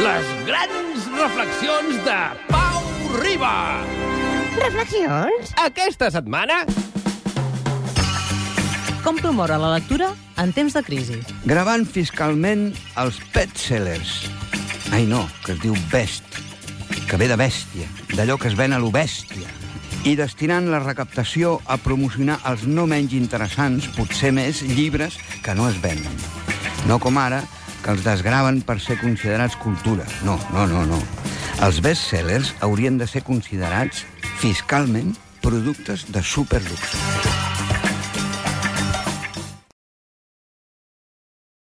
Les grans reflexions de Pau Riba. Reflexions? Aquesta setmana... Com promoure la lectura en temps de crisi? Gravant fiscalment els pet sellers. Ai, no, que es diu best, que ve de bèstia, d'allò que es ven a lo bèstia. I destinant la recaptació a promocionar els no menys interessants, potser més, llibres que no es venen. No com ara, que els desgraven per ser considerats cultura. No, no, no, no. Els bestsellers haurien de ser considerats fiscalment productes de superluxe.